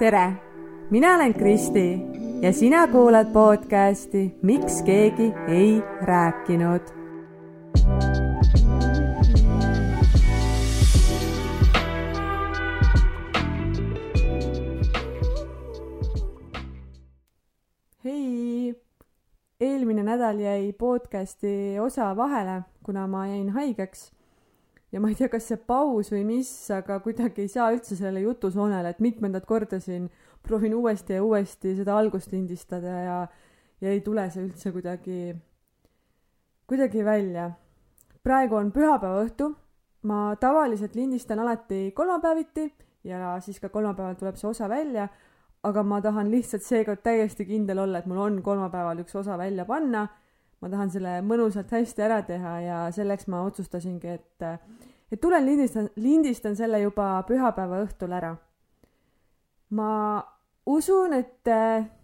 tere, mina olen Kristi ja sina kuulad podcasti Miks keegi ei rääkinud. hei, eelmine nädal jäi podcasti osa vahele, kuna ma jäin haigeks ja ma ei tea, kas see paus või mis, aga kuidagi ei saa üldse sellele jutusoonele, et mitmendat korda siin proovin uuesti ja uuesti seda algust lindistada ja, ja ei tule see üldse kuidagi, kuidagi välja. praegu on pühapäeva õhtu, ma tavaliselt lindistan alati kolmapäeviti ja siis ka kolmapäeval tuleb see osa välja, aga ma tahan lihtsalt seekord täiesti kindel olla, et mul on kolmapäeval üks osa välja panna ma tahan selle mõnusalt hästi ära teha ja selleks ma otsustasingi, et, et tulen lindistan, lindistan selle juba pühapäeva õhtul ära. ma usun, et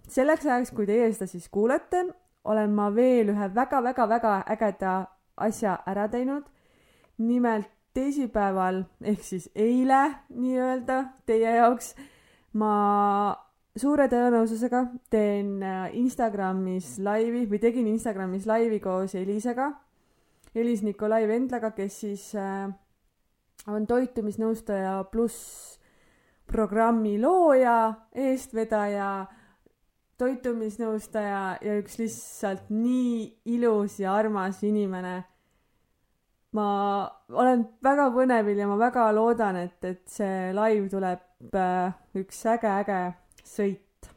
selleks ajaks, kui teie seda siis kuulete, olen ma veel ühe väga-väga-väga ägeda asja ära teinud. nimelt teisipäeval ehk siis eile nii-öelda teie jaoks ma suure tõenäosusega teen äh, Instagramis laivi või tegin Instagramis laivi koos Elisega, Elis Nikolai Vendlaga, kes siis äh, on toitumisnõustaja pluss programmi looja, eestvedaja, toitumisnõustaja ja üks lihtsalt nii ilus ja armas inimene. ma olen väga põnevil ja ma väga loodan, et, et see live tuleb äh, üks äge-äge sõit.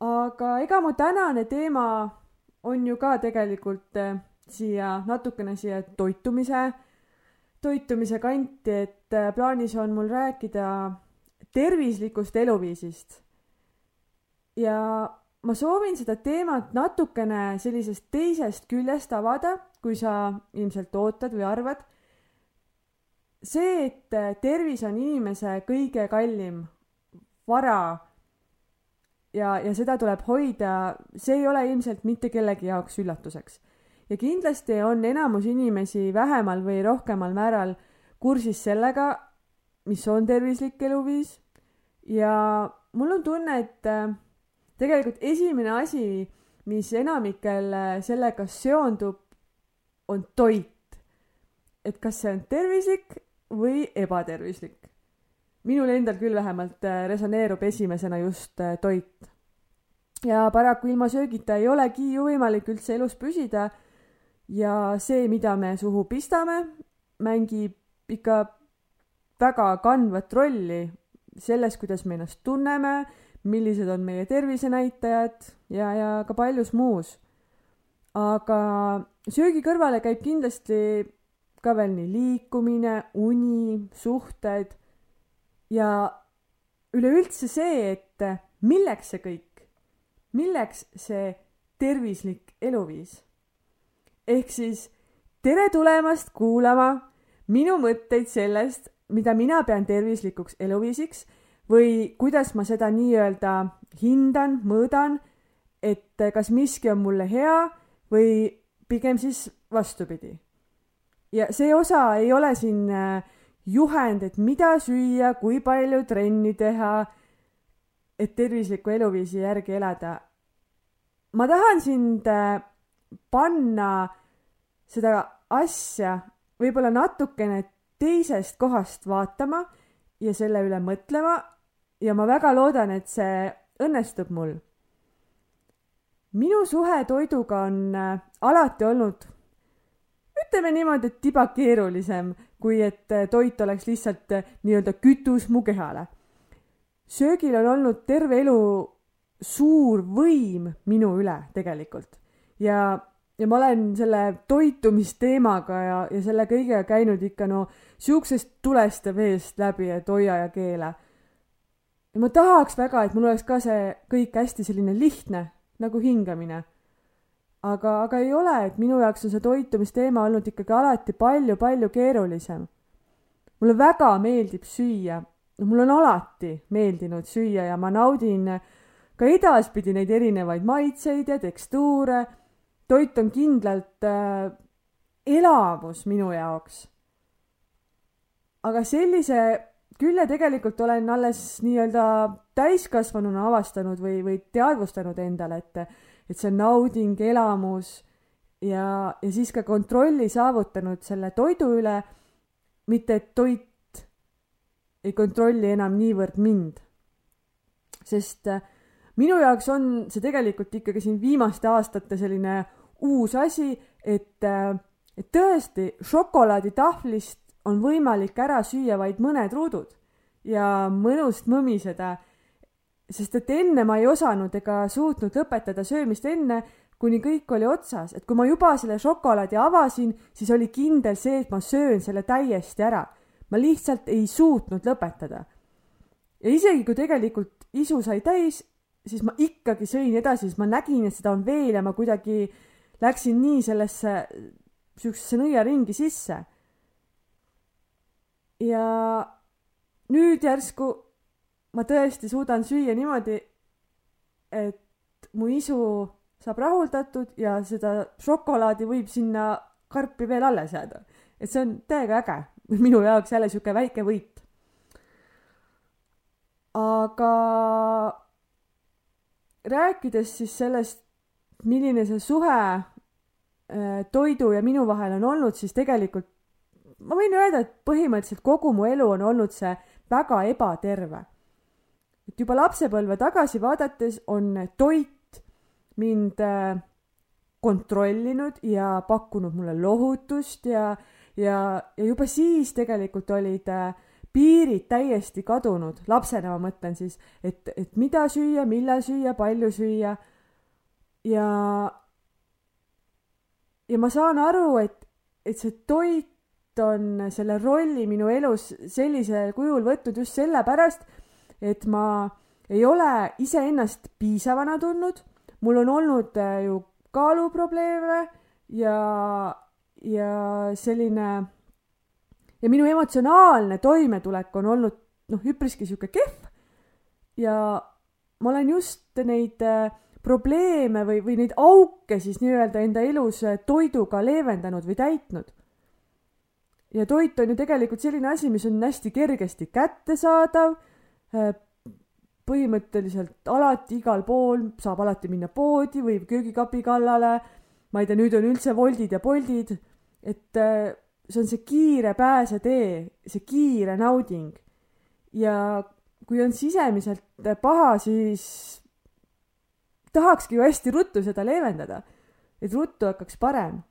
aga ega mu tänane teema on ju ka tegelikult eh, siia natukene siia toitumise, toitumise kanti, et eh, plaanis on mul rääkida tervislikust eluviisist. ja ma soovin seda teemat natukene sellisest teisest küljest avada, kui sa ilmselt ootad või arvad. see, et eh, tervis on inimese kõige kallim vara ja, ja seda tuleb hoida, see ei ole ilmselt mitte kellegi jaoks üllatuseks. Ja kindlasti on enamus inimesi vähemal või rohkemal määral kursis sellega, mis on tervislik eluviis ja mul on tunne, et äh, tegelikult esimene asi, mis enamikel äh, sellega seondub, on toit. et kas see on tervislik või ebatervislik minul endal küll vähemalt äh, resoneerub esimesena just toit. ja paraku ilma söögita ei olegi ju võimalik üldse elus püsida. Ja see, mida me suhu pistame, mängib ikka väga kandvat rolli selles, kuidas me ennast tunneme, millised on meie tervisenäitajad ja, ja ka paljus muus. aga söögi kõrvale käib kindlasti ka veel nii liikumine, uni, suhted ja üleüldse see, et milleks see kõik, milleks see tervislik eluviis. Ehk siis tere tulemast kuulama minu mõtteid sellest, mida mina pean tervislikuks eluviisiks või kuidas ma seda nii-öelda hindan, mõõdan, et kas miski on mulle hea või pigem siis vastupidi. ja see osa ei ole siin äh, juhend, et mida süüa, kui palju trenni teha, et tervisliku eluviisi järgi elada. ma tahan sind äh, panna seda asja võib-olla natukene teisest kohast vaatama ja selle üle mõtlema ja ma väga loodan, et see õnnestub mul. minu suhe toiduga on äh, alati olnud ütleme niimoodi, et tiba keerulisem, kui et äh, toit oleks lihtsalt äh, nii-öelda kütus mu kehale. söögil on olnud terve elu suur võim minu üle tegelikult ja, ja ma olen selle toitumisteemaga ja, ja selle kõigega käinud ikka no siuksest tulest ja veest läbi, et hoia ja keela. ja ma tahaks väga, et mul oleks ka see kõik hästi selline lihtne nagu hingamine aga, aga ei ole, et minu jaoks on see toitumisteema olnud ikkagi alati palju-palju keerulisem. mulle väga meeldib süüa, no mul on alati meeldinud süüa ja ma naudin ka edaspidi neid erinevaid maitseid ja tekstuure. Toit on kindlalt äh, elavus minu jaoks. aga sellise küll ja tegelikult olen alles nii-öelda täiskasvanuna avastanud või, või teadvustanud endale, et, et see nauding, elamus ja, ja siis ka kontrolli saavutanud selle toidu üle, mitte et toit ei kontrolli enam niivõrd mind. sest äh, minu jaoks on see tegelikult ikkagi siin viimaste aastate selline uus asi, et, äh, et tõesti šokolaaditahvlist on võimalik ära süüa vaid mõned ruudud ja mõnust mõmiseda. sest et enne ma ei osanud ega suutnud lõpetada söömist enne, kuni kõik oli otsas, et kui ma juba selle šokolaadi avasin, siis oli kindel see, et ma söön selle täiesti ära. ma lihtsalt ei suutnud lõpetada. ja isegi kui tegelikult isu sai täis, siis ma ikkagi sõin edasi, sest ma nägin, et seda on veel ja ma kuidagi läksin nii sellesse siuksesse nõiaringi sisse ja nüüd järsku ma tõesti suudan süüa niimoodi, et mu isu saab rahuldatud ja seda šokolaadi võib sinna karpi veel alles jääda. et see on täiega äge, minu jaoks jälle sihuke väike võit. aga rääkides siis sellest, milline see suhe äh, toidu ja minu vahel on olnud, siis tegelikult ma võin öelda, et põhimõtteliselt kogu mu elu on olnud see väga ebaterve. et juba lapsepõlve tagasi vaadates on toit mind äh, kontrollinud ja pakkunud mulle lohutust ja, ja, ja juba siis tegelikult olid äh, piirid täiesti kadunud, lapsena ma mõtlen siis, et, et mida süüa, millal süüa, palju süüa. Ja, ja ma saan aru, et, et see toit on selle rolli minu elus sellisel kujul võtnud just sellepärast, et ma ei ole iseennast piisavana tundnud, mul on olnud äh, ju kaaluprobleeme ja, ja selline ja minu emotsionaalne toimetulek on olnud noh, üpriski sihuke kehv. ja ma olen just neid äh, probleeme või, või neid auke siis nii-öelda enda elus toiduga leevendanud või täitnud ja toit on ju tegelikult selline asi, mis on hästi kergesti kättesaadav. Põhimõtteliselt alati igal pool saab alati minna poodi või köögikapi kallale. ma ei tea, nüüd on üldse Woldid ja Boltid, et äh, see on see kiire pääsetee, see kiire nauding. ja kui on sisemiselt paha, siis tahakski ju hästi ruttu seda leevendada, et ruttu hakkaks parem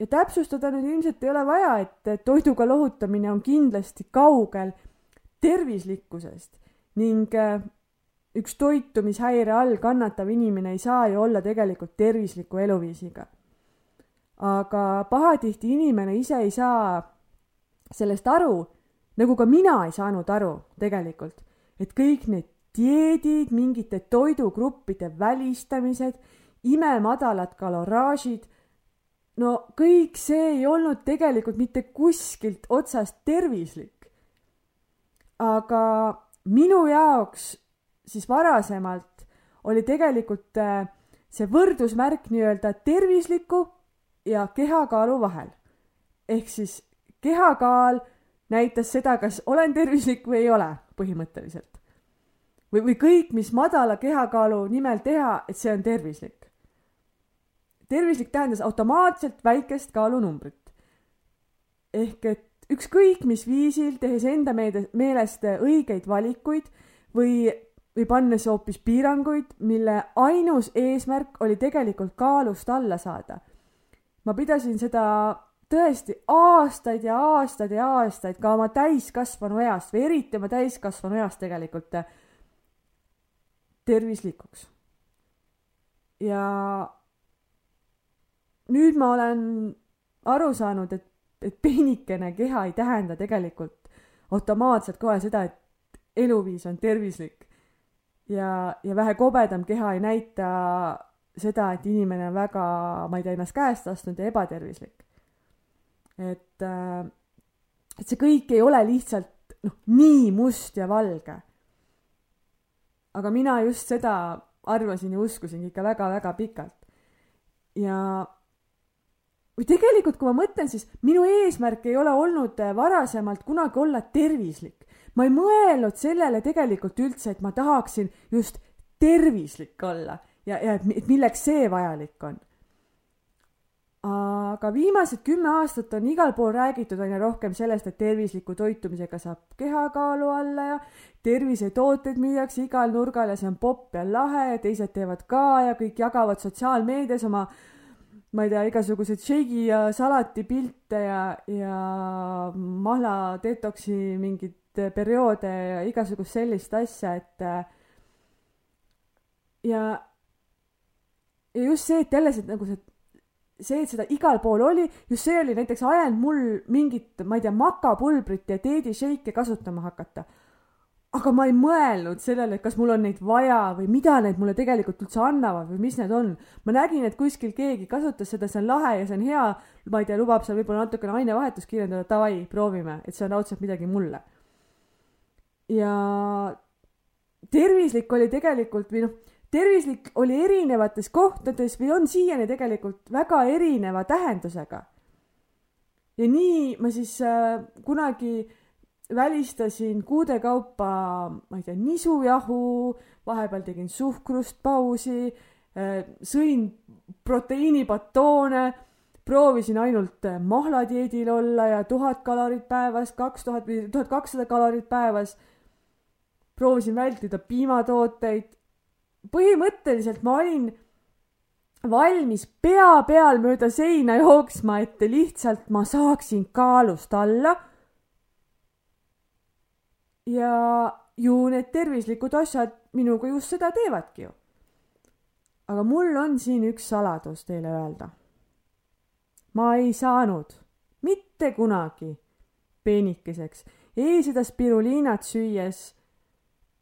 ja täpsustada nüüd ilmselt ei ole vaja, et toiduga lohutamine on kindlasti kaugel tervislikkusest ning äh, üks toitumishäire all kannatav inimene ei saa ju olla tegelikult tervisliku eluviisiga. aga pahatihti inimene ise ei saa sellest aru, nagu ka mina ei saanud aru tegelikult, et kõik need dieedid, mingite toidugruppide välistamised, imemadalad kaloraažid no kõik see ei olnud tegelikult mitte kuskilt otsast tervislik. aga minu jaoks siis varasemalt oli tegelikult äh, see võrdusmärk nii-öelda tervisliku ja kehakaalu vahel. ehk siis kehakaal näitas seda, kas olen tervislik või ei ole põhimõtteliselt. Või, või kõik, mis madala kehakaalu nimel teha, et see on tervislik tervislik tähendas automaatselt väikest kaalunumbrit. ehk et ükskõik mis viisil, tehes enda meede, meelest õigeid valikuid või, või pannes hoopis piiranguid, mille ainus eesmärk oli tegelikult kaalust alla saada. ma pidasin seda tõesti aastaid ja aastaid ja aastaid ka oma täiskasvanu east või eriti oma täiskasvanu east tegelikult tervislikuks. ja nüüd ma olen aru saanud, et, et peenikene keha ei tähenda tegelikult automaatselt kohe seda, et eluviis on tervislik. ja, ja vähe kobedam keha ei näita seda, et inimene on väga, ma ei tea, ennast käest lasknud ja ebatervislik. et, äh, et see kõik ei ole lihtsalt noh, nii must ja valge. Aga mina just seda arvasin ja uskusin ikka väga-väga pikalt. ja või tegelikult, kui ma mõtlen, siis minu eesmärk ei ole olnud äh, varasemalt kunagi olla tervislik. ma ei mõelnud sellele tegelikult üldse, et ma tahaksin just tervislik olla ja, ja et milleks see vajalik on. Aga viimased kümme aastat on igal pool räägitud aina rohkem sellest, et tervisliku toitumisega saab kehakaalu alla ja tervisetooteid müüakse igal nurgal ja see on popp ja lahe ja teised teevad ka ja kõik jagavad sotsiaalmeedias oma ma ei tea, igasuguseid šeigi ja salati pilte ja, ja mahla detoksi mingeid perioode ja igasugust sellist asja, et ja, ja just see, et jälle see nagu see, see, et seda igal pool oli, just see oli näiteks ajanud mul mingit, ma ei tea, makapulbrit ja teedisheike kasutama hakata aga ma ei mõelnud sellele, et kas mul on neid vaja või mida need mulle tegelikult üldse annavad või mis need on. ma nägin, et kuskil keegi kasutas seda, see on lahe ja see on hea, ma ei tea, lubab seal võib-olla natukene ainevahetust kirjeldada, davai, proovime, et see on raudselt midagi mulle. ja tervislik oli tegelikult või noh, tervislik oli erinevates kohtades või on siiani tegelikult väga erineva tähendusega. ja nii ma siis äh, kunagi välistasin kuude kaupa, ma ei tea, nisujahu, vahepeal tegin suhkrust pausi, äh, sõin proteiinibatoone, proovisin ainult äh, mahladieedil olla ja tuhat kalorit päevas, kaks tuhat või tuhat kakssada kalorit päevas. proovisin vältida piimatooteid. Põhimõtteliselt ma olin valmis pea peal mööda seina jooksma, et lihtsalt ma saaksin kaalust alla ja ju need tervislikud asjad minuga just seda teevadki ju. aga mul on siin üks saladus teile öelda. ma ei saanud mitte kunagi peenikeseks ei seda spiruliinat süües,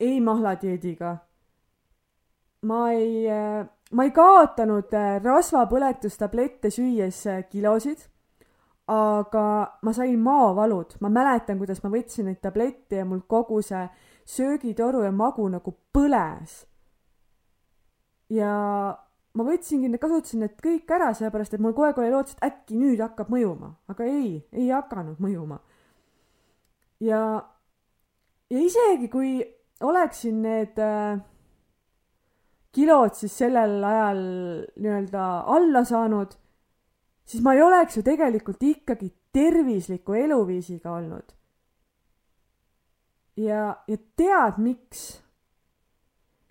ei mahladieediga. Ma ei, ma ei kaotanud rasvapõletustablette süües kilosid aga ma sain maovalud, ma mäletan, kuidas ma võtsin neid tablette ja mul kogu see söögitoru ja magu nagu põles. ja ma võtsingi, kasutasin need kõik ära, sellepärast et mul kogu aeg oli lootus, et äkki nüüd hakkab mõjuma, aga ei, ei hakanud mõjuma. ja, ja isegi kui oleksin need äh, kilod siis sellel ajal nii-öelda alla saanud siis ma ei oleks ju tegelikult ikkagi tervisliku eluviisiga olnud. ja, ja tead, miks?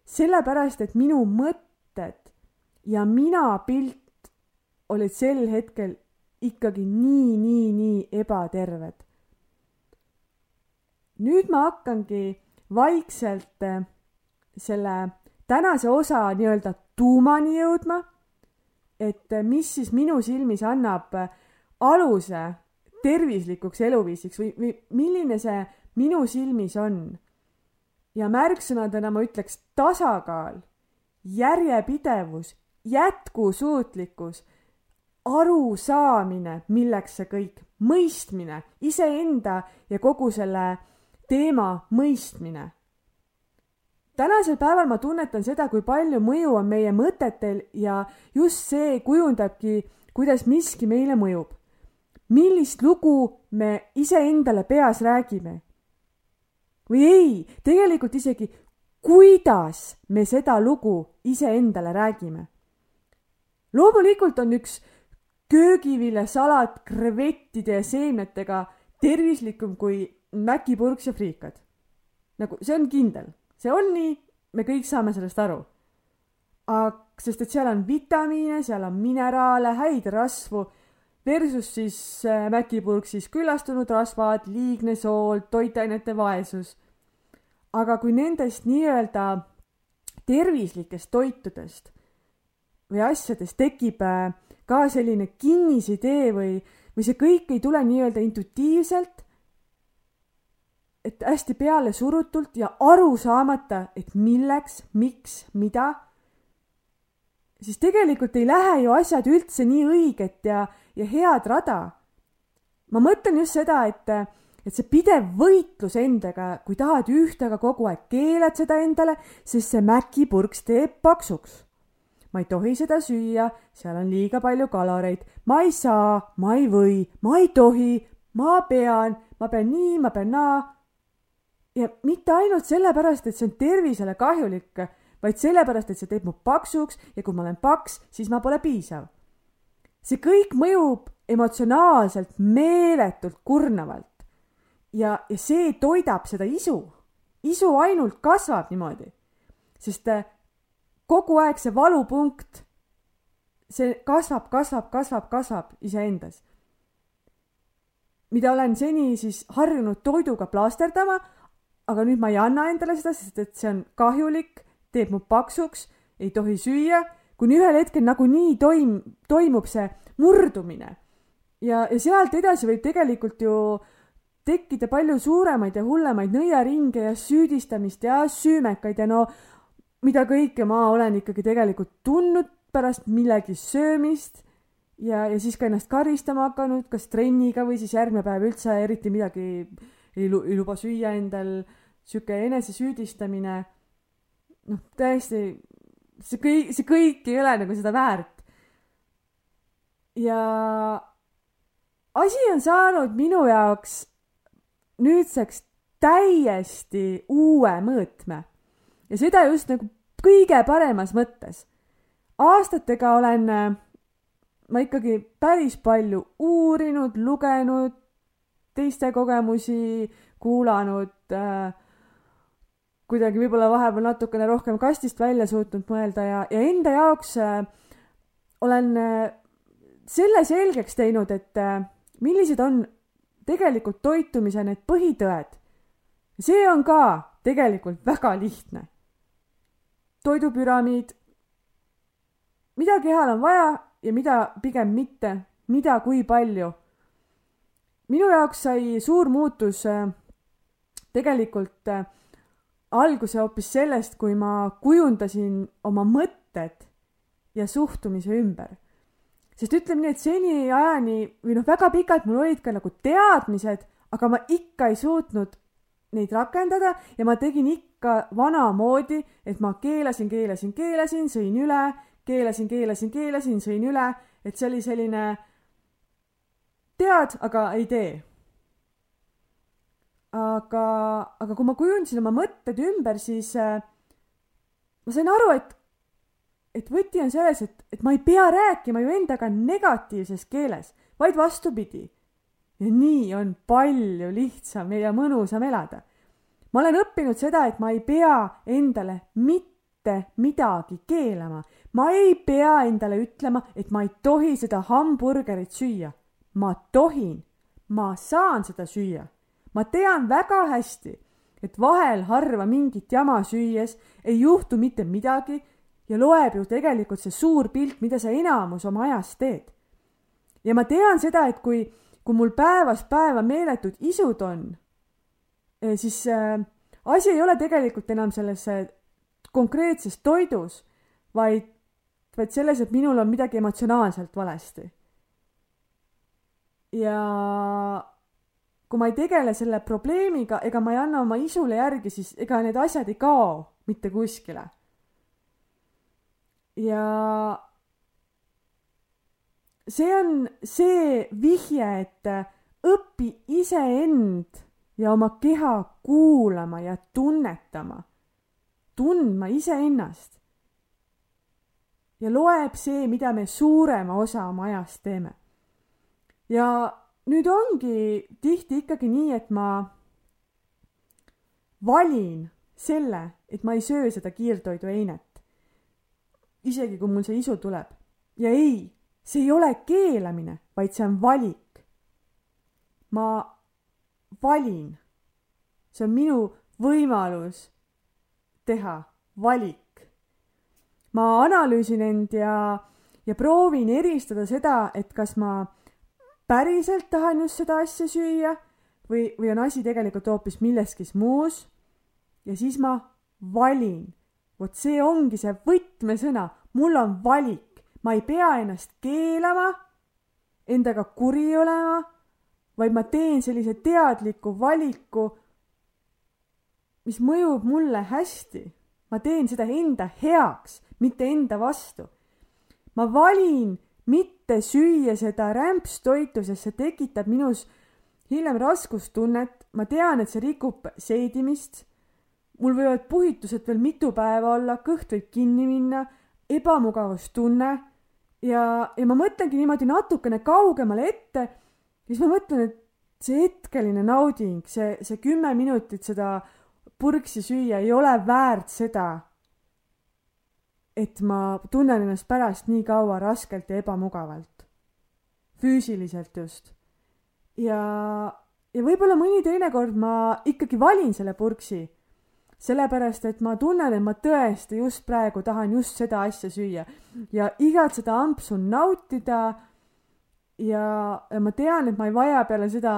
sellepärast, et minu mõtted ja mina pilt olid sel hetkel ikkagi nii, nii, nii ebaterved. nüüd ma hakkangi vaikselt eh, selle tänase osa nii-öelda tuumani jõudma et äh, mis siis minu silmis annab äh, aluse tervislikuks eluviisiks või, või milline see minu silmis on. ja märksõnadena ma ütleks tasakaal, järjepidevus, jätkusuutlikkus, arusaamine, milleks see kõik, mõistmine, iseenda ja kogu selle teema mõistmine tänasel päeval ma tunnetan seda, kui palju mõju on meie mõtetel ja just see kujundabki, kuidas miski meile mõjub. millist lugu me iseendale peas räägime. või ei, tegelikult isegi kuidas me seda lugu iseendale räägime. loomulikult on üks köögiviljasalat krevettide ja seemnetega tervislikum kui mäkipurks ja friikad. nagu see on kindel see on nii, me kõik saame sellest aru. sest et seal on vitamiine, seal on mineraale, häid rasvu, versus siis äh, mäkipurksis küllastunud rasvad, liigne sool, toitainete vaesus. aga kui nendest nii-öelda tervislikest toitudest või asjadest tekib äh, ka selline kinnisidee või, või see kõik ei tule nii-öelda intuitiivselt, et hästi pealesurutult ja aru saamata, et milleks, miks, mida, siis tegelikult ei lähe ju asjad üldse nii õiget ja, ja head rada. ma mõtlen just seda, et, et see pidev võitlus endaga, kui tahad ühte, aga kogu aeg keelad seda endale, sest see mäkipurks teeb paksuks. ma ei tohi seda süüa, seal on liiga palju kaloreid, ma ei saa, ma ei või, ma ei tohi, ma pean, ma pean nii, ma pean naa. Ja mitte ainult sellepärast, et see on tervisele kahjulik, vaid sellepärast, et see teeb mu paksuks ja kui ma olen paks, siis ma pole piisav. see kõik mõjub emotsionaalselt meeletult kurnavalt ja, ja see toidab seda isu. isu ainult kasvab niimoodi, sest äh, kogu aeg see valupunkt, see kasvab, kasvab, kasvab, kasvab iseendas. mida olen seni siis harjunud toiduga plaasterdama, aga nüüd ma ei anna endale seda, sest et see on kahjulik, teeb mu paksuks, ei tohi süüa, kuni ühel hetkel nagunii toim-, toimub see murdumine. ja, ja sealt edasi võib tegelikult ju tekkida palju suuremaid ja hullemaid nõiaringe ja süüdistamist ja süümekaid ja no mida kõike ma olen ikkagi tegelikult tundnud pärast millegi söömist ja, ja siis ka ennast karistama hakanud, kas trenniga või siis järgmine päev üldse eriti midagi ei, lu ei luba süüa endal, sihuke enesesüüdistamine. noh, täiesti, see kõik, see kõik ei ole nagu seda väärt. ja asi on saanud minu jaoks nüüdseks täiesti uue mõõtme ja seda just nagu kõige paremas mõttes. aastatega olen äh, ma ikkagi päris palju uurinud, lugenud, teiste kogemusi kuulanud äh,, kuidagi võib-olla vahepeal natukene rohkem kastist välja suutnud mõelda ja, ja enda jaoks äh, olen äh, selle selgeks teinud, et äh, millised on tegelikult toitumise need põhitõed. see on ka tegelikult väga lihtne toidupüramiid, mida kehal on vaja ja mida pigem mitte, mida kui palju. Minu jaoks sai suur muutus äh, tegelikult äh, alguse hoopis sellest, kui ma kujundasin oma mõtted ja suhtumise ümber. sest ütleme nii, et seniajani või noh, väga pikalt mul olid ka nagu teadmised, aga ma ikka ei suutnud neid rakendada ja ma tegin ikka vanamoodi, et ma keelasin, keelasin, keelasin, sõin üle, keelasin, keelasin, keelasin, sõin üle, et see oli selline tead, aga ei tee. aga, aga kui ma kujundasin oma mõtted ümber, siis äh, ma sain aru, et, et võti on selles, et, et ma ei pea rääkima ju endaga negatiivses keeles, vaid vastupidi ja nii on palju lihtsam ja mõnusam elada. ma olen õppinud seda, et ma ei pea endale mitte midagi keelama. ma ei pea endale ütlema, et ma ei tohi seda hamburgerit süüa. Ma tohin, ma saan seda süüa. ma tean väga hästi, et vahel harva mingit jama süües ei juhtu mitte midagi ja loeb ju tegelikult see suur pilt, mida sa enamus oma ajast teed. ja ma tean seda, et kui kui mul päevast päeva meeletud isud on, eh, siis äh, asi ei ole tegelikult enam selles äh, konkreetses toidus, vaid, vaid selles, et minul on midagi emotsionaalselt valesti. Ja kui ma ei tegele selle probleemiga ega ma ei anna oma isule järgi, siis ega need asjad ei kao mitte kuskile. ja see on see vihje, et õpi iseend ja oma keha kuulama ja tunnetama, tundma iseennast. ja loeb see, mida me suurema osa oma ajast teeme. Ja nüüd ongi tihti ikkagi nii, et ma valin selle, et ma ei söö seda kiirtoidueinet. isegi kui mul see isu tuleb ja ei see ei ole keelamine, vaid see on valik. ma valin. see on minu võimalus teha valik. ma analüüsin end ja, ja proovin eristada seda, et kas ma päriselt tahan just seda asja süüa või, või on asi tegelikult hoopis milleski muus. ja siis ma valin. vot see ongi see võtmesõna, mul on valik ma ei pea ennast keelama, endaga kuri olema, vaid ma teen sellise teadliku valiku, mis mõjub mulle hästi. ma teen seda enda heaks, mitte enda vastu. ma valin mitte süüa seda rämpstoitu, sest see tekitab minus hiljem raskustunnet, ma tean, et see rikub seedimist. mul võivad puhitused veel mitu päeva olla, kõht võib kinni minna, ebamugavustunne. Ja, ja ma mõtlengi niimoodi natukene kaugemale ette, siis ma mõtlen, et see hetkeline nauding, see, see kümme minutit seda purksi süüa ei ole väärt seda, et ma tunnen ennast pärast nii kaua raskelt ja ebamugavalt. füüsiliselt just. ja, ja võib-olla mõni teinekord ma ikkagi valin selle purksi, sellepärast et ma tunnen, et ma tõesti just praegu tahan just seda asja süüa ja igat seda ampsu nautida ja, ja ma tean, et ma ei vaja peale seda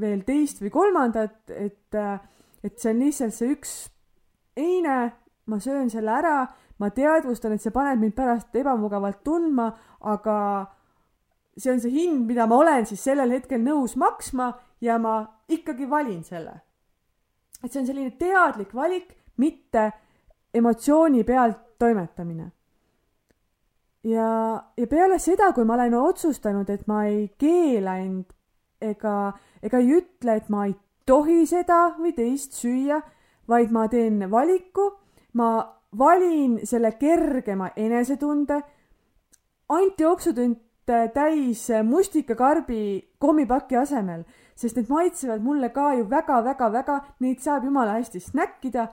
veel teist või kolmandat, et, et see on lihtsalt see üks eine, ma söön selle ära, ma teadvustan, et see paneb mind pärast ebamugavalt tundma, aga see on see hind, mida ma olen siis sellel hetkel nõus maksma ja ma ikkagi valin selle. et see on selline teadlik valik, mitte emotsiooni pealt toimetamine. ja, ja peale seda, kui ma olen otsustanud, et ma ei keela end ega, ega ei ütle, et ma ei tohi seda või teist süüa, vaid ma teen valiku, ma valin selle kergema enesetunde, antijooksutünte täis mustikakarbi kommipaki asemel, sest need maitsevad mulle ka ju väga-väga-väga, neid saab jumala hästi snäkkida.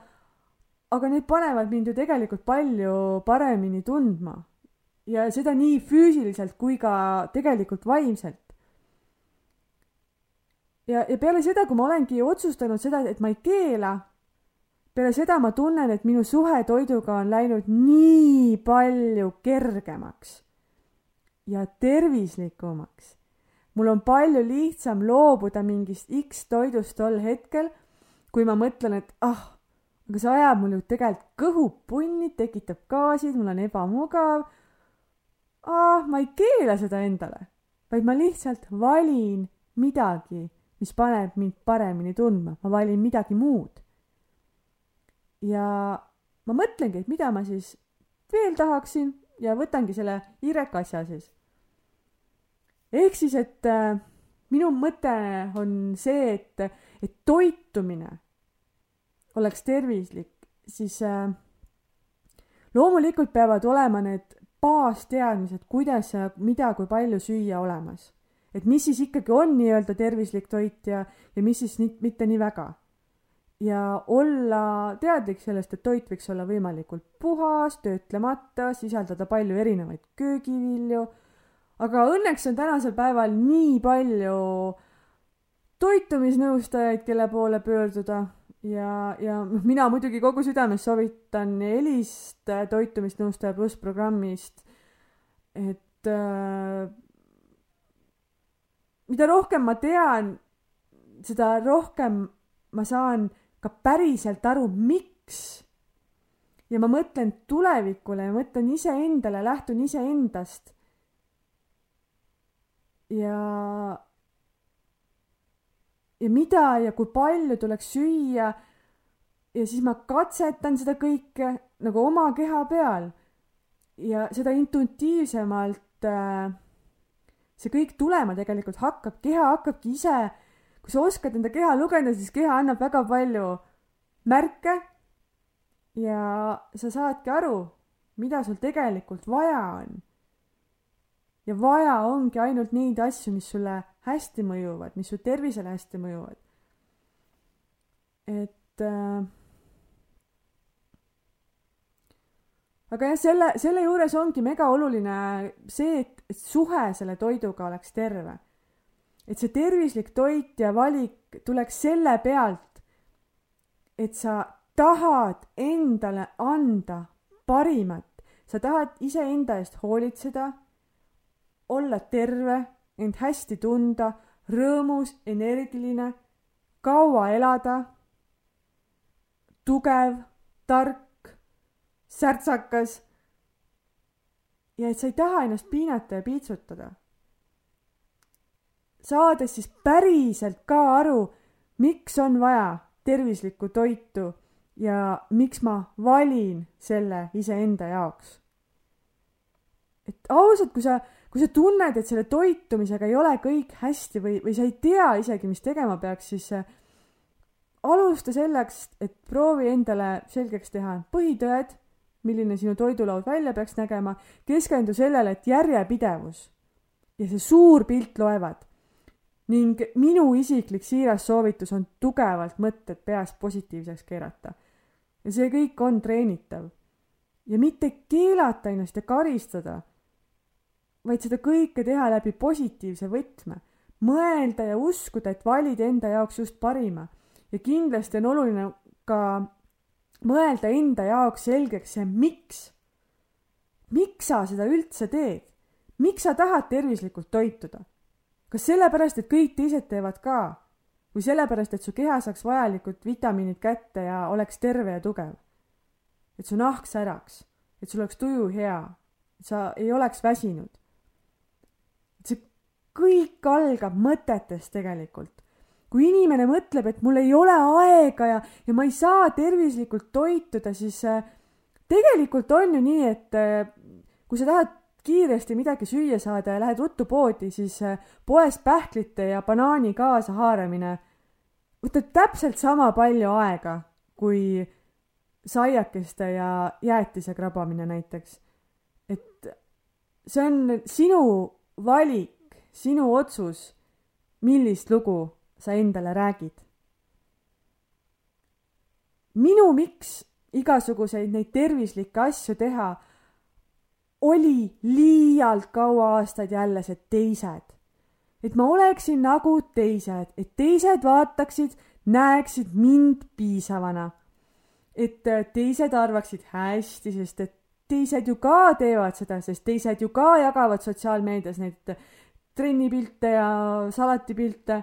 aga need panevad mind ju tegelikult palju paremini tundma. ja seda nii füüsiliselt kui ka tegelikult vaimselt. ja, ja peale seda, kui ma olengi otsustanud seda, et ma ei keela peale seda ma tunnen, et minu suhe toiduga on läinud nii palju kergemaks ja tervislikumaks. mul on palju lihtsam loobuda mingist X toidust tol hetkel, kui ma mõtlen, et ah, aga see ajab mul ju tegelikult kõhu punni, tekitab gaasid, mul on ebamugav. ah, ma ei keela seda endale, vaid ma lihtsalt valin midagi, mis paneb mind paremini tundma, ma valin midagi muud ja ma mõtlengi, et mida ma siis veel tahaksin ja võtangi selle Irek asja siis. ehk siis, et äh, minu mõte on see, et, et toitumine oleks tervislik, siis äh, loomulikult peavad olema need baasteadmised, kuidas ja mida, kui palju süüa olemas. et mis siis ikkagi on nii-öelda tervislik toit ja, ja mis siis nii, mitte nii väga ja olla teadlik sellest, et toit võiks olla võimalikult puhas, töötlemata, sisaldada palju erinevaid köögivilju. aga õnneks on tänasel päeval nii palju toitumisnõustajaid, kelle poole pöörduda ja, ja noh, mina muidugi kogu südames soovitan Elist toitumisnõustaja pluss programmist, et äh, mida rohkem ma tean, seda rohkem ma saan ka päriselt aru, miks. ja ma mõtlen tulevikule ja mõtlen iseendale, lähtun iseendast. ja, ja mida ja kui palju tuleks süüa. ja siis ma katsetan seda kõike nagu oma keha peal. ja seda intuitiivsemalt äh, see kõik tulema tegelikult hakkab, keha hakkabki ise kui sa oskad enda keha lugeda, siis keha annab väga palju märke ja sa saadki aru, mida sul tegelikult vaja on. ja vaja ongi ainult neid asju, mis sulle hästi mõjuvad, mis su tervisele hästi mõjuvad. et äh, aga jah, selle, selle juures ongi mega oluline see, et, suhe selle toiduga oleks terve et see tervislik toit ja valik tuleks selle pealt, et sa tahad endale anda parimat, sa tahad iseenda eest hoolitseda, olla terve, end hästi tunda, rõõmus, energiline, kaua elada, tugev, tark, särtsakas. Ja et sa ei taha ennast piinata ja piitsutada saades siis päriselt ka aru, miks on vaja tervislikku toitu ja miks ma valin selle iseenda jaoks. et ausalt, kui sa, kui sa tunned, et selle toitumisega ei ole kõik hästi või, või sa ei tea isegi, mis tegema peaks, siis äh, alusta selleks, et proovi endale selgeks teha põhitõed, milline sinu toidulaud välja peaks nägema, keskendu sellele, et järjepidevus ja see suur pilt loevad. Ning minu isiklik siiras soovitus on tugevalt mõtted peas positiivseks keerata. ja see kõik on treenitav. ja mitte keelata ennast ja karistada, vaid seda kõike teha läbi positiivse võtme. mõelda ja uskuda, et valid enda jaoks just parima ja kindlasti on oluline ka mõelda enda jaoks selgeks see, miks. miks sa seda üldse teed? miks sa tahad tervislikult toituda? Kas sellepärast, et kõik teised teevad ka? või sellepärast, et su keha saaks vajalikud vitamiinid kätte ja oleks terve ja tugev? et su nahk säraks, et sul oleks tuju hea, et sa ei oleks väsinud. et see kõik algab mõtetest tegelikult kui inimene mõtleb, et mul ei ole aega ja, ja ma ei saa tervislikult toituda, siis äh, tegelikult on ju nii, et äh, kui sa tahad kiiresti midagi süüa saada ja lähed ruttu poodi, siis äh, poest pähklite ja banaani kaasa haaramine võtab täpselt sama palju aega kui saiakeste ja jäätise krabamine näiteks. et see on sinu valik, sinu otsus, millist lugu sa endale räägid. minu miks igasuguseid neid tervislikke asju teha oli liialt kaua aastaid jälle see teised. et ma oleksin nagu teised, et teised vaataksid, näeksid mind piisavana. et teised arvaksid hästi, sest et teised ju ka teevad seda, sest teised ju ka jagavad sotsiaalmeedias neid trennipilte ja salatipilte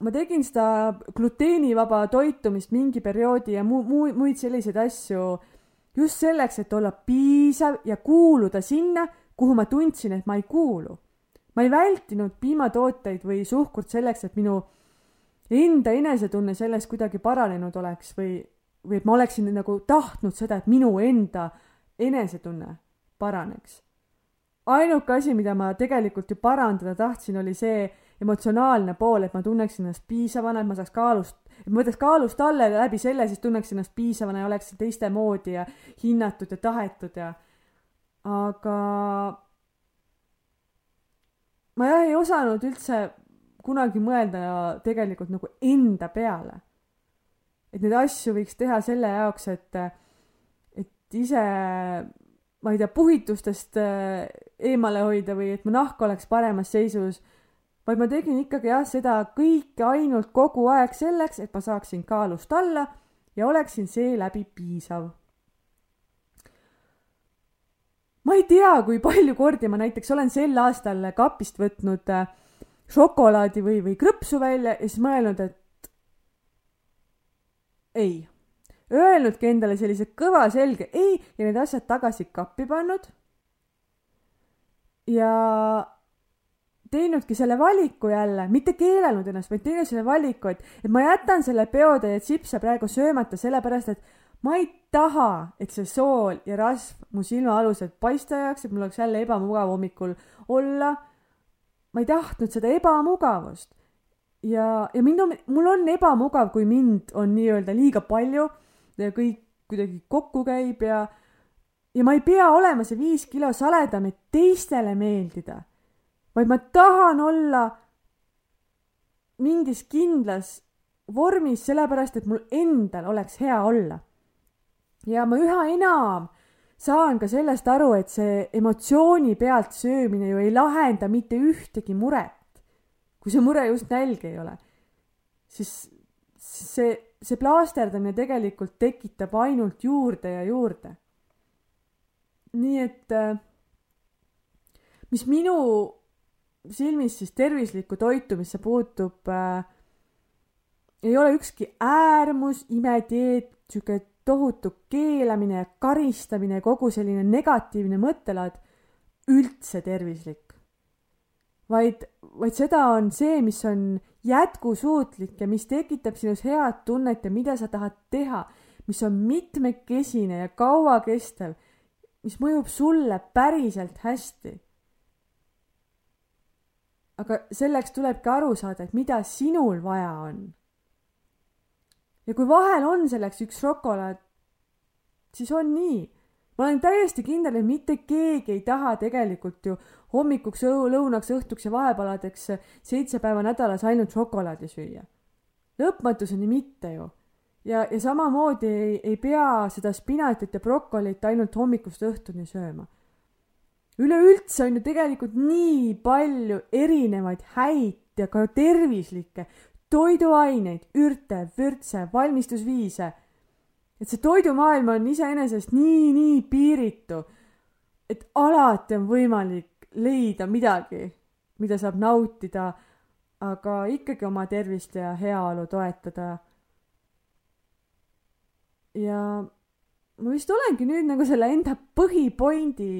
ma tegin seda gluteenivaba toitumist mingi perioodi ja mu-, mu-, muid selliseid asju just selleks, et olla piisav ja kuuluda sinna, kuhu ma tundsin, et ma ei kuulu. ma ei vältinud piimatooteid või suhkurt selleks, et minu enda enesetunne sellest kuidagi paranenud oleks või, või et ma oleksin nagu tahtnud seda, et minu enda enesetunne paraneks. ainuke asi, mida ma tegelikult ju parandada tahtsin, oli see, emotsionaalne pool, et ma tunneksin ennast piisavana, et ma saaks kaalust, et ma võtaks kaalust alla ja läbi selle siis tunneks ennast piisavana ja oleks teiste moodi ja hinnatud ja tahetud ja aga ma jah ei osanud üldse kunagi mõelda tegelikult nagu enda peale. et neid asju võiks teha selle jaoks, et, et ise, ma ei tea, puhitustest eemale hoida või et mu nahk oleks paremas seisus vaid ma tegin ikkagi jah, seda kõike ainult kogu aeg selleks, et ma saaksin kaalust alla ja oleksin seeläbi piisav. ma ei tea, kui palju kordi ma näiteks olen sel aastal kapist võtnud äh, šokolaadi või, või krõpsu välja ja siis mõelnud, et ei. Öelnudki endale sellise kõva selge ei ja need asjad tagasi kappi pannud. ja teinudki selle valiku jälle, mitte keelanud ennast, vaid teinud selle valiku, et, et ma jätan selle peotäie tsipse praegu söömata sellepärast, et ma ei taha, et see sool ja rasv mu silmaalused paista jääks, et mul oleks jälle ebamugav hommikul olla. ma ei tahtnud seda ebamugavust. ja, ja mind on, mul on ebamugav, kui mind on nii-öelda liiga palju ja kõik kuidagi kokku käib ja, ja ma ei pea olema see viis kilo saledam, et teistele meeldida vaid ma tahan olla mingis kindlas vormis, sellepärast et mul endal oleks hea olla. ja ma üha enam saan ka sellest aru, et see emotsiooni pealt söömine ju ei lahenda mitte ühtegi muret. kui see mure just nälg ei ole, siis see, see plaasterdamine tegelikult tekitab ainult juurde ja juurde. nii et äh, mis minu silmis siis tervislikku toitumisse puutub äh,, ei ole ükski äärmus, imedieet, sihuke tohutu keelamine ja karistamine kogu selline negatiivne mõttelaad üldse tervislik. vaid, vaid seda on see, mis on jätkusuutlik ja mis tekitab sinus head tunnet ja mida sa tahad teha, mis on mitmekesine ja kauakestev mis mõjub sulle päriselt hästi. Aga selleks tulebki aru saada, et mida sinul vaja on. ja kui vahel on selleks üks šokolaad, siis on nii. ma olen täiesti kindel, et mitte keegi ei taha tegelikult ju hommikuks, lõunaks, õhtuks ja vahepaladeks seitse päeva nädalas ainult šokolaadi süüa. lõpmatuseni mitte ju ja, ja samamoodi ei, ei pea seda spinatit ja brokolit ainult hommikust õhtuni sööma. Üleüldse on ju tegelikult nii palju erinevaid häid ja ka tervislikke toiduaineid, ürte, vürtse, valmistusviise. et see toidumaailm on iseenesest nii, nii piiritu, et alati on võimalik leida midagi, mida saab nautida, aga ikkagi oma tervist ja heaolu toetada ja ma vist olengi nüüd nagu selle enda põhipointi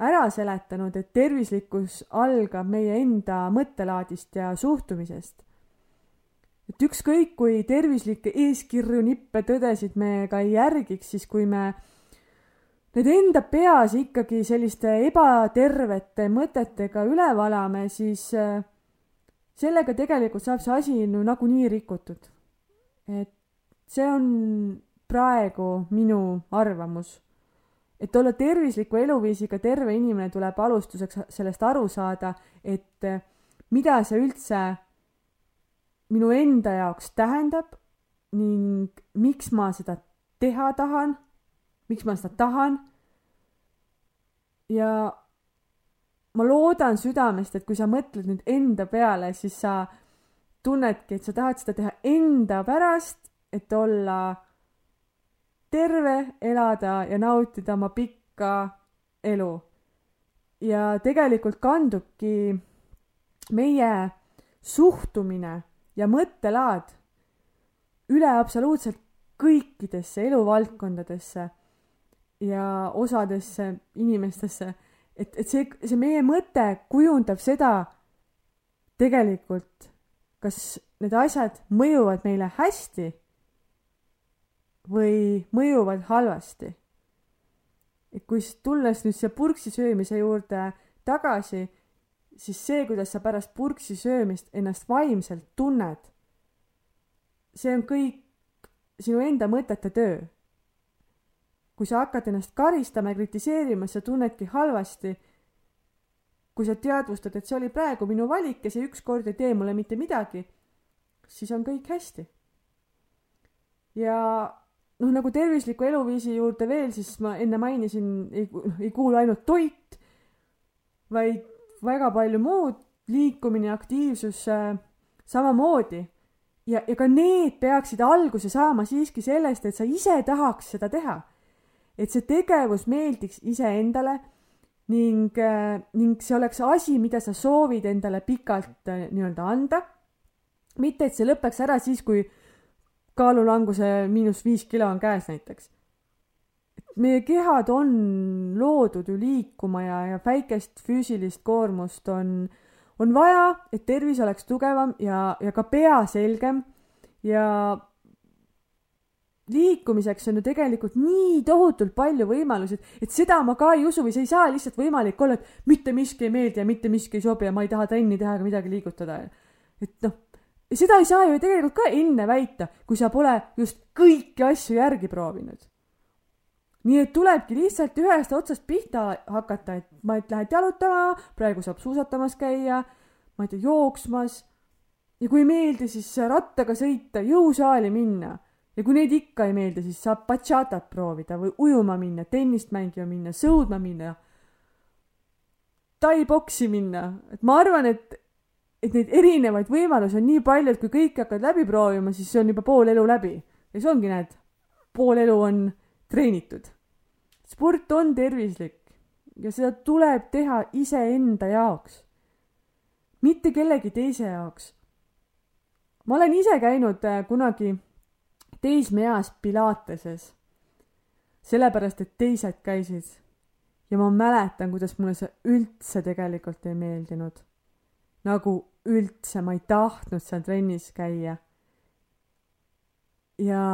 ära seletanud, et tervislikkus algab meie enda mõttelaadist ja suhtumisest. et ükskõik, kui tervislikke eeskirju, nippe, tõdesid me ka ei järgiks, siis kui me need enda peas ikkagi selliste ebatervete mõtetega üle valame, siis äh, sellega tegelikult saab see asi no nagunii rikutud. et see on praegu minu arvamus. Et olla tervisliku eluviisiga terve inimene, tuleb alustuseks sellest aru saada, et mida see üldse minu enda jaoks tähendab ning miks ma seda teha tahan, miks ma seda tahan. ja ma loodan südamest, et kui sa mõtled nüüd enda peale, siis sa tunnedki, et sa tahad seda teha enda pärast et olla terve, elada ja nautida oma pikka elu. ja tegelikult kandubki meie suhtumine ja mõttelaad üle absoluutselt kõikidesse eluvaldkondadesse ja osadesse inimestesse, et, et see, see meie mõte kujundab seda tegelikult, kas need asjad mõjuvad meile hästi või mõjuvad halvasti. kui tulles nüüd siia purksi söömise juurde tagasi, siis see, kuidas sa pärast purksi söömist ennast vaimselt tunned, see on kõik sinu enda mõtete töö. kui sa hakkad ennast karistama ja kritiseerima, siis sa tunnedki halvasti. kui sa teadvustad, et see oli praegu minu valik ja see ükskord ei tee mulle mitte midagi, siis on kõik hästi. ja noh, nagu tervisliku eluviisi juurde veel, siis ma enne mainisin, ei, ei kuulu ainult toit, vaid väga palju muud, liikumine, aktiivsus äh, samamoodi. ja, ja ka need peaksid alguse saama siiski sellest, et sa ise tahaks seda teha. et see tegevus meeldiks iseendale ning äh,, ning see oleks asi, mida sa soovid endale pikalt äh, nii-öelda anda. mitte, et see lõpeks ära siis, kui kaalulanguse miinus viis kilo on käes näiteks. meie kehad on loodud ju liikuma ja, ja väikest füüsilist koormust on, on vaja, et tervis oleks tugevam ja, ja ka pea selgem ja liikumiseks on ju tegelikult nii tohutult palju võimalusi, et seda ma ka ei usu või see ei saa lihtsalt võimalik olla, et mitte miski ei meeldi ja mitte miski ei sobi ja ma ei taha trenni teha ega midagi liigutada. et noh ja seda ei saa ju tegelikult ka enne väita, kui sa pole just kõiki asju järgi proovinud. nii et tulebki lihtsalt ühest otsast pihta hakata, et ma et lähed jalutama, praegu saab suusatamas käia, ma ei tea, jooksmas. ja kui ei meeldi, siis rattaga sõita, jõusaali minna. ja kui neid ikka ei meeldi, siis saab bachatat proovida või ujuma minna, tennist mängima minna, sõudma minna tai-boksi minna, et ma arvan, et et neid erinevaid võimalusi on nii palju, et kui kõike hakkad läbi proovima, siis see on juba pool elu läbi. ja siis ongi, näed, pool elu on treenitud. sport on tervislik ja seda tuleb teha iseenda jaoks, mitte kellegi teise jaoks. ma olen ise käinud äh, kunagi teismeeas Pilateses, sellepärast et teised käisid ja ma mäletan, kuidas mulle see üldse tegelikult ei meeldinud. nagu üldse, ma ei tahtnud seal trennis käia. ja,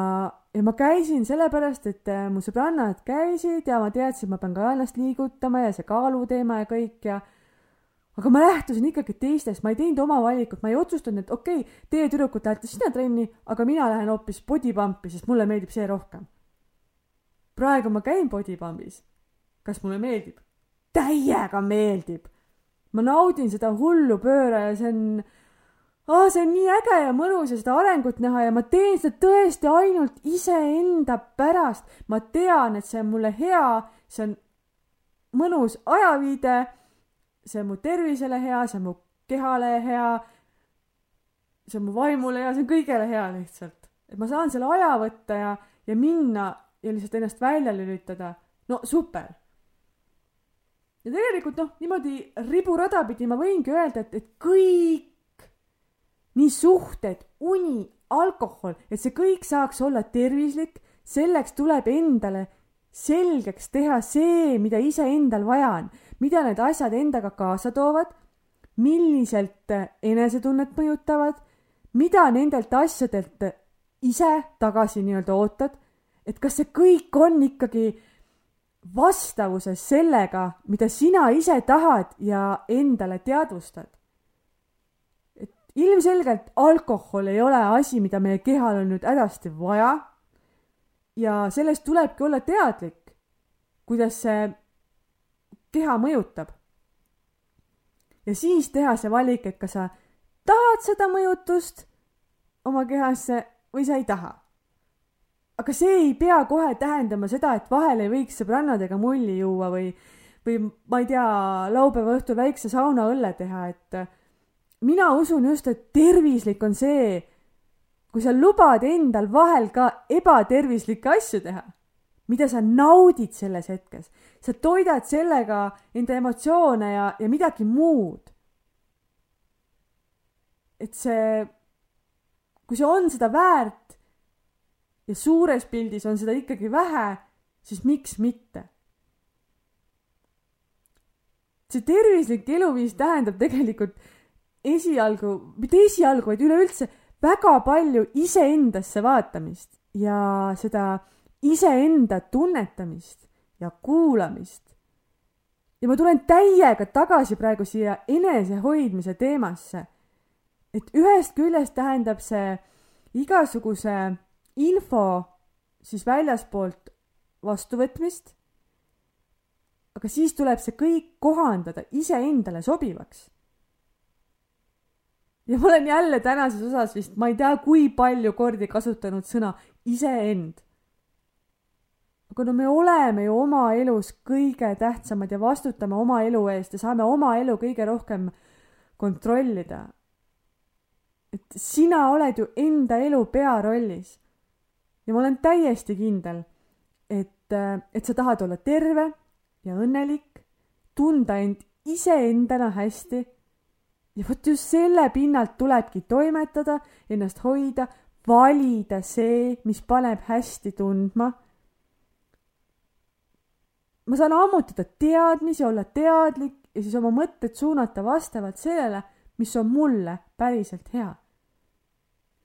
ja ma käisin sellepärast, et äh, mu sõbrannad käisid ja ma teadsin, et ma pean ka ennast liigutama ja see kaaluteema ja kõik ja aga ma lähtusin ikkagi teistest, ma ei teinud oma valikut, ma ei otsustanud, et okei okay,, teie tüdrukud lähete sinna trenni, aga mina lähen hoopis body pump'i, sest mulle meeldib see rohkem. praegu ma käin body pump'is. kas mulle meeldib? täiega meeldib. Ma naudin seda hullupööra ja see on oh,, see on nii äge ja mõnus ja seda arengut näha ja ma teen seda tõesti ainult iseenda pärast. ma tean, et see on mulle hea, see on mõnus ajaviide see on mu tervisele hea, see on mu kehale hea, see on mu vaimule hea, see on kõigele hea lihtsalt. et ma saan selle aja võtta ja, ja minna ja lihtsalt ennast välja lülitada. no super. Ja tegelikult noh, niimoodi riburada pidi ma võingi öelda, et, et kõik, nii suhted, uni, alkohol, et see kõik saaks olla tervislik, selleks tuleb endale selgeks teha see, mida iseendal vaja on mida need asjad endaga kaasa toovad, milliselt enesetunnet mõjutavad, mida nendelt asjadelt ise tagasi nii-öelda ootad, et kas see kõik on ikkagi vastavuses sellega, mida sina ise tahad ja endale teadvustad. et ilmselgelt alkohol ei ole asi, mida meie kehal on nüüd hädasti vaja. ja sellest tulebki olla teadlik, kuidas see keha mõjutab. ja siis teha see valik, et kas sa tahad seda mõjutust oma kehasse või sa ei taha. Aga see ei pea kohe tähendama seda, et vahel ei võiks sõbrannadega mulli juua või, või ma ei tea, laupäeva õhtul väikse saunaõlle teha, et mina usun just, et tervislik on see, kui sa lubad endal vahel ka ebatervislikke asju teha mida sa naudid selles hetkes. sa toidad sellega enda emotsioone ja, ja midagi muud. et see, kui see on seda väärt ja suures pildis on seda ikkagi vähe, siis miks mitte? see tervislik eluviis tähendab tegelikult esialgu, mitte esialgu, vaid üleüldse väga palju iseendasse vaatamist ja seda iseenda tunnetamist ja kuulamist. ja ma tulen täiega tagasi praegu siia enesehoidmise teemasse. et ühest küljest tähendab see igasuguse info siis väljaspoolt vastuvõtmist. aga siis tuleb see kõik kohandada iseendale sobivaks. ja ma olen jälle tänases osas vist, ma ei tea, kui palju kordi kasutanud sõna iseend aga no me oleme ju oma elus kõige tähtsamad ja vastutame oma elu eest ja saame oma elu kõige rohkem kontrollida. et sina oled ju enda elu pearollis. Ja ma olen täiesti kindel, et, et sa tahad olla terve ja õnnelik, tunda end iseendana hästi. ja vot just selle pinnalt tulebki toimetada, ennast hoida, valida see, mis paneb hästi tundma ma saan ammutada teadmisi, olla teadlik ja siis oma mõtted suunata vastavalt sellele, mis on mulle päriselt hea.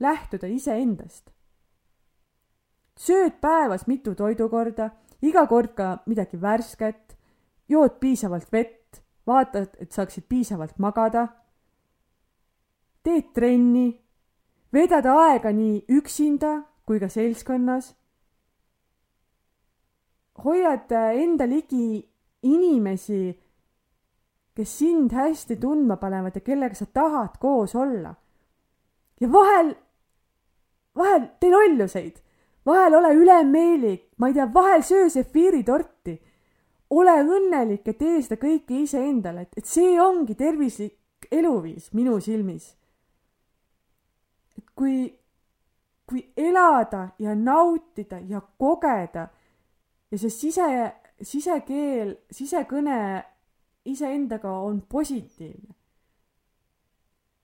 lähtuda iseendast. Sööd päevas mitu toidukorda, iga kord ka midagi värsket, jood piisavalt vett, vaatad, et saaksid piisavalt magada, teed trenni, veedad aega nii üksinda kui ka seltskonnas. Hoiad enda ligi inimesi, kes sind hästi tundma panevad ja kellega sa tahad koos olla. ja vahel, vahel tee lolluseid, vahel ole ülemeelik, ma ei tea, vahel söö sefiiritorti. ole õnnelik ja tee seda kõike iseendale, et, et see ongi tervislik eluviis minu silmis. et kui, kui elada ja nautida ja kogeda ja see sise, sisekeel, sisekõne iseendaga on positiivne.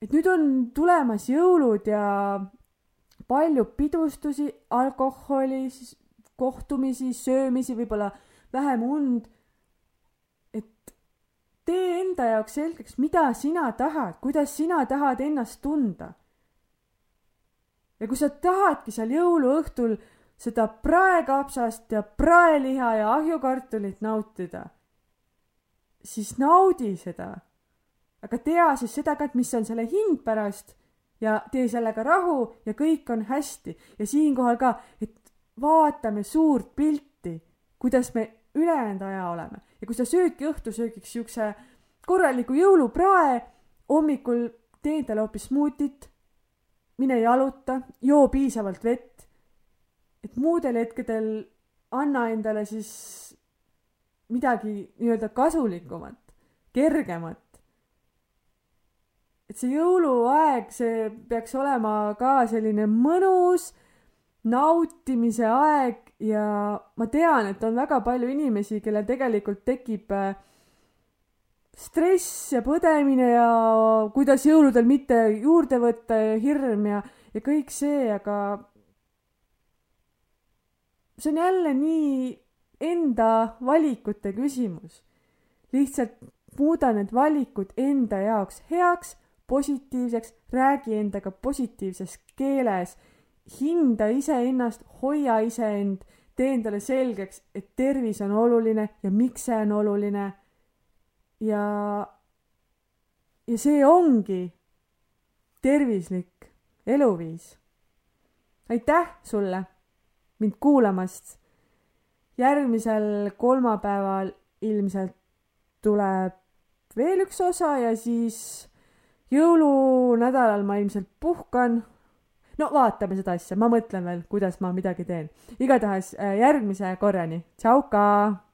et nüüd on tulemas jõulud ja palju pidustusi, alkoholi, kohtumisi, söömisi, võib-olla vähem und. et tee enda jaoks selgeks, mida sina tahad, kuidas sina tahad ennast tunda. ja kui sa tahadki seal jõuluõhtul seda praekapsast ja praeliha ja ahjukartulit nautida, siis naudi seda. aga tea siis seda ka, et mis on selle hind pärast ja tee sellega rahu ja kõik on hästi. ja siinkohal ka, et vaatame suurt pilti, kuidas me ülejäänud aja oleme ja kui sa söödki õhtusöögiks siukse korraliku jõuluprae, hommikul tee endale hoopis smuutit, mine jaluta, joo piisavalt vett, et muudel hetkedel anna endale siis midagi nii-öelda kasulikumat, kergemat. Et see jõuluaeg, see peaks olema ka selline mõnus nautimise aeg ja ma tean, et on väga palju inimesi, kellel tegelikult tekib äh, stress ja põdemine ja kuidas jõuludel mitte juurde võtta ja hirm ja, ja kõik see, aga see on jälle nii enda valikute küsimus. lihtsalt muuda need valikud enda jaoks heaks, positiivseks, räägi endaga positiivses keeles hinda iseennast, hoia iseend, tee endale selgeks, et tervis on oluline ja miks see on oluline. ja, ja see ongi tervislik eluviis. aitäh sulle mind kuulamast. järgmisel kolmapäeval ilmselt tuleb veel üks osa ja siis jõulunädalal ma ilmselt puhkan no vaatame seda asja, ma mõtlen veel, kuidas ma midagi teen. igatahes äh, järgmise korrani, tšauka!